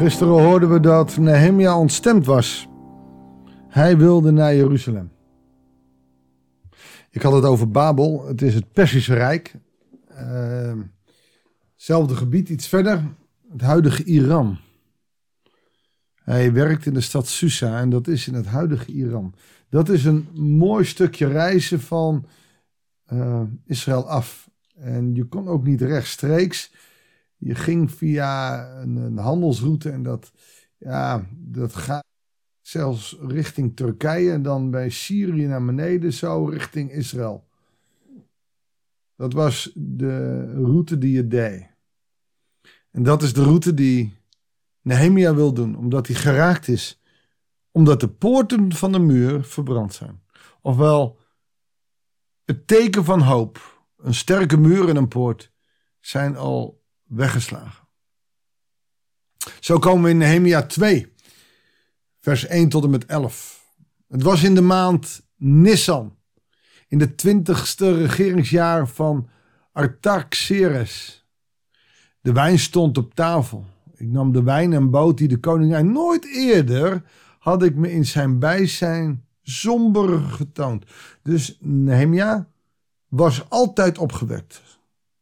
Gisteren hoorden we dat Nehemia ontstemd was. Hij wilde naar Jeruzalem. Ik had het over Babel. Het is het Persische Rijk. Uh, zelfde gebied, iets verder. Het huidige Iran. Hij werkt in de stad Susa en dat is in het huidige Iran. Dat is een mooi stukje reizen van uh, Israël af. En je kon ook niet rechtstreeks. Je ging via een, handelsroute en dat, ja, dat gaat zelfs richting Turkije en dan bij Syrië naar beneden, zo richting Israël. Dat was de route die je deed. En dat is de route die Nehemia wil doen, omdat hij geraakt is. Omdat de poorten van de muur verbrand zijn. Ofwel, het teken van hoop, een sterke muur en een poort, zijn al weggeslagen. Zo komen we in Nehemia 2, vers 1 tot en met 11. Het was in de maand Nissan, in de twintigste regeringsjaar van Artaxerxes. De wijn stond op tafel. Ik nam de wijn en bood die de koning aan. Nooit eerder had ik me in zijn bijzijn somber getoond. Dus Nehemia was altijd opgewekt.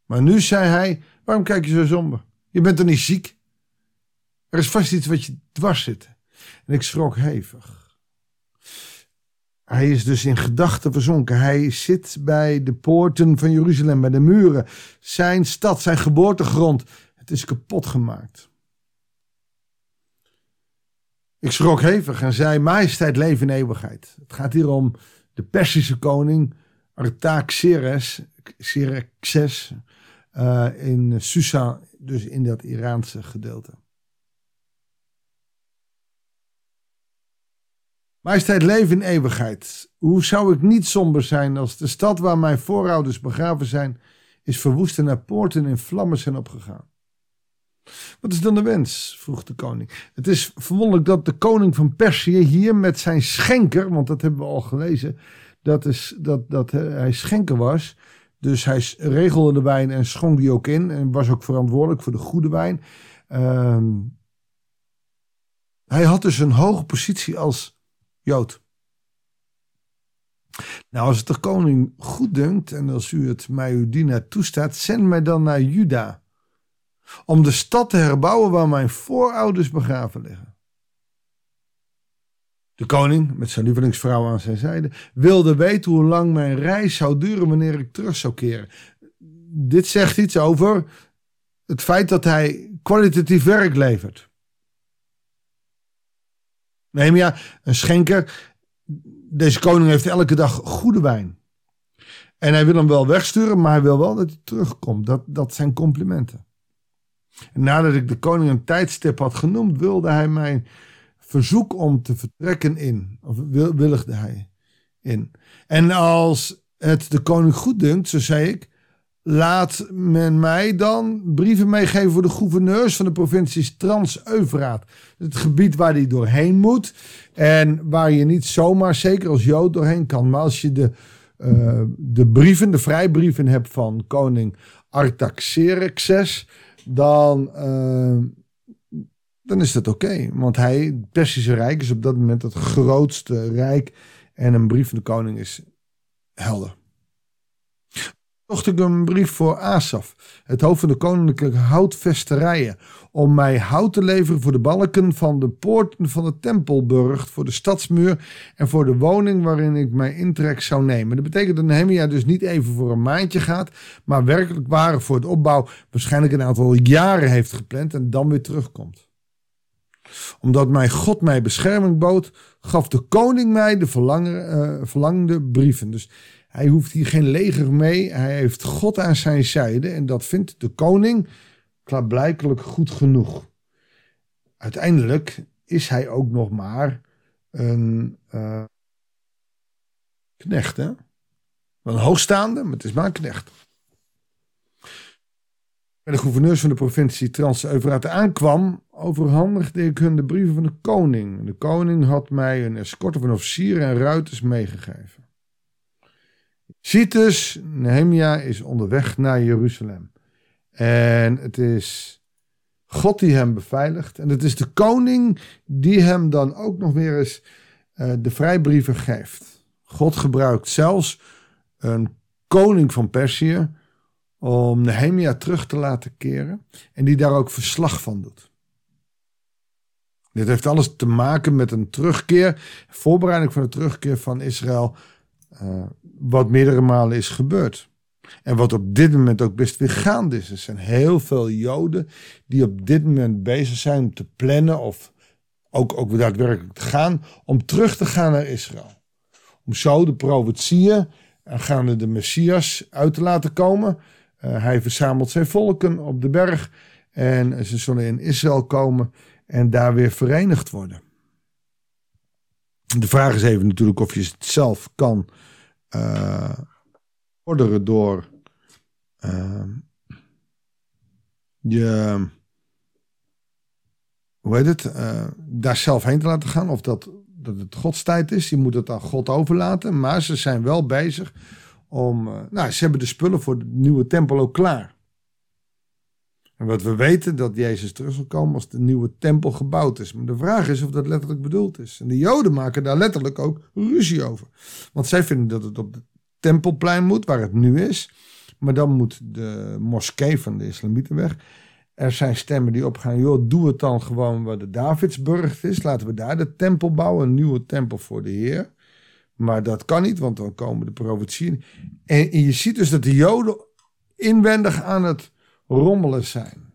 Maar nu zei hij, waarom kijk je zo somber? Je bent toch niet ziek? Er is vast iets wat je dwars zit. En ik schrok hevig. Hij is dus in gedachten verzonken. Hij zit bij de poorten van Jeruzalem, bij de muren. Zijn stad, zijn geboortegrond. Het is kapot gemaakt. Ik schrok hevig en zei: Majesteit, leven in eeuwigheid. Het gaat hier om de Persische koning Artaxerxes Xerxes, uh, in Susa, dus in dat Iraanse gedeelte. Majesteit, leven in eeuwigheid. Hoe zou ik niet somber zijn als de stad waar mijn voorouders begraven zijn, is verwoest en naar poorten in vlammen zijn opgegaan? Wat is dan de wens? vroeg de koning. Het is verwonderlijk dat de koning van Perzië hier met zijn schenker, want dat hebben we al gelezen, dat, is, dat, dat hij schenker was. Dus hij regelde de wijn en schonk die ook in en was ook verantwoordelijk voor de goede wijn. Uh, hij had dus een hoge positie als Jood. Nou, als het de koning goed dunkt en als u het mij uw dienaar toestaat, zend mij dan naar Juda om de stad te herbouwen waar mijn voorouders begraven liggen. De koning, met zijn lievelingsvrouw aan zijn zijde, wilde weten hoe lang mijn reis zou duren wanneer ik terug zou keren. Dit zegt iets over het feit dat hij kwalitatief werk levert. ja, een schenker, deze koning heeft elke dag goede wijn. En hij wil hem wel wegsturen, maar hij wil wel dat hij terugkomt. Dat, dat zijn complimenten. En nadat ik de koning een tijdstip had genoemd, wilde hij mijn verzoek om te vertrekken in. Of willigde hij in. En als het de koning goed dunkt, zo zei ik, laat men mij dan brieven meegeven voor de gouverneurs van de provincies Trans-Eufraat. Het gebied waar die doorheen moet en waar je niet zomaar, zeker als Jood, doorheen kan. Maar als je de, uh, de brieven, de vrijbrieven hebt van koning Artaxerxes, dan, uh, dan is dat oké. Want hij, het Persische Rijk, is op dat moment het grootste rijk. En een brief van de koning is helder. Zocht ik een brief voor Asaf, het hoofd van de koninklijke houtvesterijen, om mij hout te leveren voor de balken van de poorten van de tempelburg, voor de stadsmuur en voor de woning waarin ik mijn intrek zou nemen. Dat betekent dat Nehemia dus niet even voor een maandje gaat, maar werkelijk waar voor het opbouw waarschijnlijk een aantal jaren heeft gepland en dan weer terugkomt. Omdat mijn God mij bescherming bood, gaf de koning mij de uh, verlangde brieven. Dus hij hoeft hier geen leger mee. Hij heeft God aan zijn zijde. En dat vindt de koning klaarblijkelijk goed genoeg. Uiteindelijk is hij ook nog maar een uh, knecht. Hè? Een hoogstaande, maar het is maar een knecht. Bij de gouverneurs van de provincie Trans-Eufraat aankwam, overhandigde ik hun de brieven van de koning. De koning had mij een escorte van officieren en ruiters meegegeven. Ziet Nehemia is onderweg naar Jeruzalem. En het is God die hem beveiligt. En het is de koning die hem dan ook nog weer eens uh, de vrijbrieven geeft. God gebruikt zelfs een koning van Perzië om Nehemia terug te laten keren. En die daar ook verslag van doet. Dit heeft alles te maken met een terugkeer, voorbereiding van de terugkeer van Israël, uh, wat meerdere malen is gebeurd. En wat op dit moment ook best weer gaande is. Er zijn heel veel Joden die op dit moment bezig zijn om te plannen of ook, ook daadwerkelijk te gaan om terug te gaan naar Israël. Om zo de profetieën gaande de Messias uit te laten komen. Uh, hij verzamelt zijn volken op de berg en ze zullen in Israël komen en daar weer verenigd worden. De vraag is even natuurlijk of je het zelf kan uh, orderen door uh, je, hoe heet het, uh, daar zelf heen te laten gaan. Of dat, dat het godstijd is. Je moet het aan God overlaten. Maar ze zijn wel bezig om, uh, nou, ze hebben de spullen voor de nieuwe tempel ook klaar. En wat we weten, dat Jezus terug zal komen als de nieuwe tempel gebouwd is. Maar de vraag is of dat letterlijk bedoeld is. En de Joden maken daar letterlijk ook ruzie over. Want zij vinden dat het op het tempelplein moet, waar het nu is. Maar dan moet de moskee van de islamieten weg. Er zijn stemmen die opgaan, joh, doe het dan gewoon waar de Davidsburg is. Laten we daar de tempel bouwen, een nieuwe tempel voor de Heer. Maar dat kan niet, want dan komen de profetieën. En, en je ziet dus dat de Joden inwendig aan het rommelen zijn.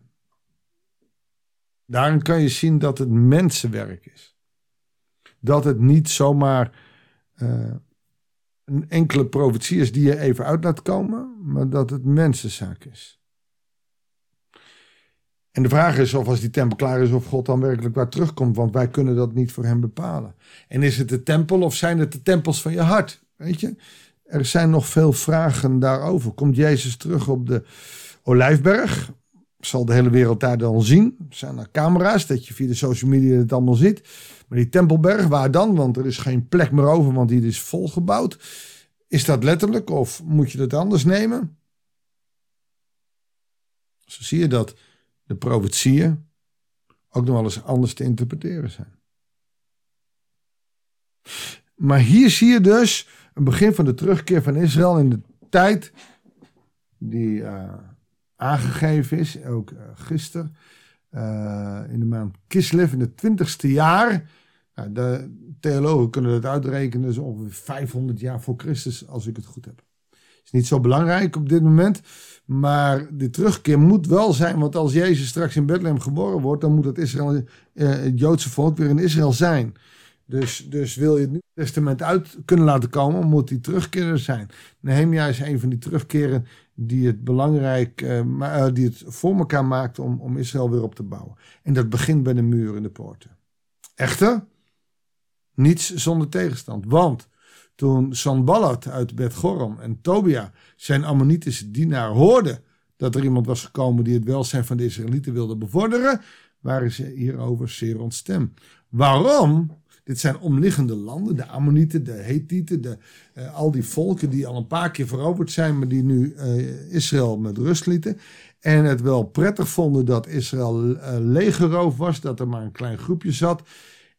Daarin kan je zien dat het mensenwerk is. Dat het niet zomaar uh, een enkele profetie is die je even uit laat komen, maar dat het mensenzaak is. En de vraag is of als die tempel klaar is, of God dan werkelijk waar terugkomt, want wij kunnen dat niet voor hem bepalen. En is het de tempel of zijn het de tempels van je hart? Weet je, er zijn nog veel vragen daarover. Komt Jezus terug op de Olijfberg? Zal de hele wereld daar dan zien? Zijn er camera's dat je via de social media het allemaal ziet. Maar die Tempelberg, waar dan? Want er is geen plek meer over, want die is volgebouwd. Is dat letterlijk of moet je dat anders nemen? Zo zie je dat de profetieën ook nog wel eens anders te interpreteren zijn. Maar hier zie je dus een begin van de terugkeer van Israël in de tijd die uh, aangegeven is, ook uh, gisteren, uh, in de maand Kislev in het twintigste jaar. Nou, de theologen kunnen het uitrekenen, dus ongeveer 500 jaar voor Christus, als ik het goed heb. Is niet zo belangrijk op dit moment, maar de terugkeer moet wel zijn, want als Jezus straks in Bethlehem geboren wordt, dan moet het, Israël, uh, het Joodse volk weer in Israël zijn. Dus, dus wil je het Nieuwe Testament uit kunnen laten komen, moet die terugkeer zijn. Nehemia is een van die terugkeren die het belangrijk, uh, die het voor elkaar maakt om, om Israël weer op te bouwen. En dat begint bij de muur en de poorten. Echter, niets zonder tegenstand. Want toen Sanballat uit Bet Gorom en Tobia, zijn Ammonitische dienaar, hoorden dat er iemand was gekomen die het welzijn van de Israëlieten wilde bevorderen, waren ze hierover zeer ontstemd. Waarom? Dit zijn omliggende landen, de Ammonieten, de Hethieten, de, uh, al die volken die al een paar keer veroverd zijn, maar die nu uh, Israël met rust lieten. En het wel prettig vonden dat Israël uh, legerroof was, dat er maar een klein groepje zat.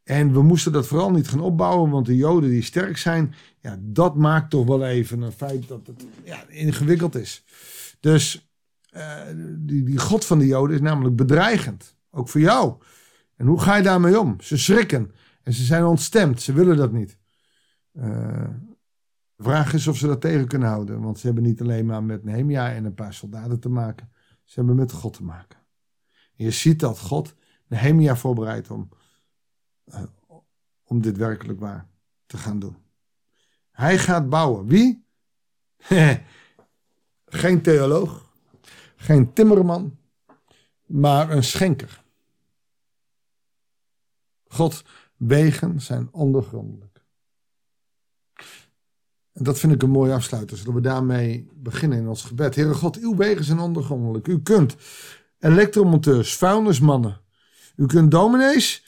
En we moesten dat vooral niet gaan opbouwen, want de Joden die sterk zijn, ja, dat maakt toch wel even een feit dat het ja, ingewikkeld is. Dus die, die God van de Joden is namelijk bedreigend, ook voor jou. En hoe ga je daarmee om? Ze schrikken. En ze zijn ontstemd, ze willen dat niet. Uh, de vraag is of ze dat tegen kunnen houden. Want ze hebben niet alleen maar met Nehemia en een paar soldaten te maken. Ze hebben met God te maken. En je ziet dat God Nehemia voorbereidt om, uh, om dit werkelijk waar te gaan doen. Hij gaat bouwen. Wie? geen theoloog, geen timmerman, maar een schenker. God wegen zijn ondergrondelijk. En dat vind ik een mooie afsluiter. Zullen we daarmee beginnen in ons gebed. Heere God, uw wegen zijn ondergrondelijk. U kunt elektromonteurs, vuilnismannen. U kunt dominees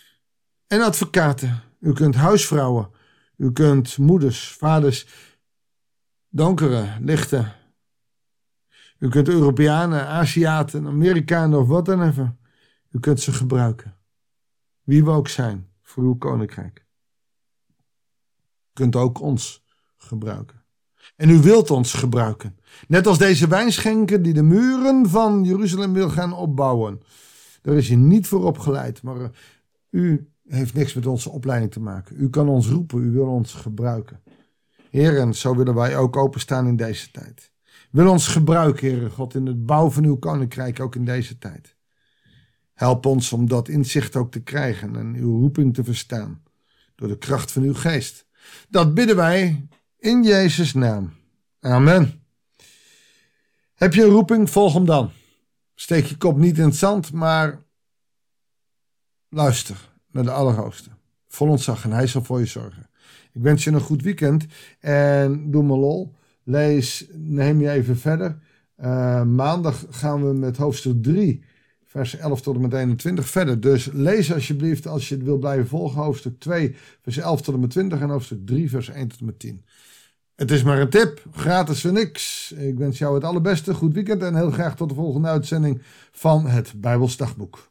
en advocaten. U kunt huisvrouwen. U kunt moeders, vaders, donkere, lichte. U kunt Europeanen, Aziaten, Amerikanen of wat dan even. U kunt ze gebruiken. Wie we ook zijn voor uw koninkrijk. U kunt ook ons gebruiken. En u wilt ons gebruiken. Net als deze wijnschenker die de muren van Jeruzalem wil gaan opbouwen. Daar is hij niet voor opgeleid, maar eh, u heeft niks met onze opleiding te maken. U kan ons roepen, u wil ons gebruiken. Heer, en zo willen wij ook openstaan in deze tijd. Wil ons gebruiken, Heere God, in het bouwen van uw koninkrijk ook in deze tijd. Help ons om dat inzicht ook te krijgen en uw roeping te verstaan. Door de kracht van uw geest. Dat bidden wij in Jezus' naam. Amen. Heb je een roeping? Volg hem dan. Steek je kop niet in het zand, maar luister naar de Allerhoogste. Vol ontzag en hij zal voor je zorgen. Ik wens je een goed weekend en doe me lol. Lees, neem je even verder. Uh, maandag gaan we met hoofdstuk 3, vers 11 tot en met 21 verder. Dus lees alsjeblieft als je het wil blijven volgen. Hoofdstuk 2, vers 11 tot en met 20 en hoofdstuk 3, vers 1 tot en met 10. Het is maar een tip, gratis voor niks. Ik wens jou het allerbeste, goed weekend en heel graag tot de volgende uitzending van het Bijbelsdagboek.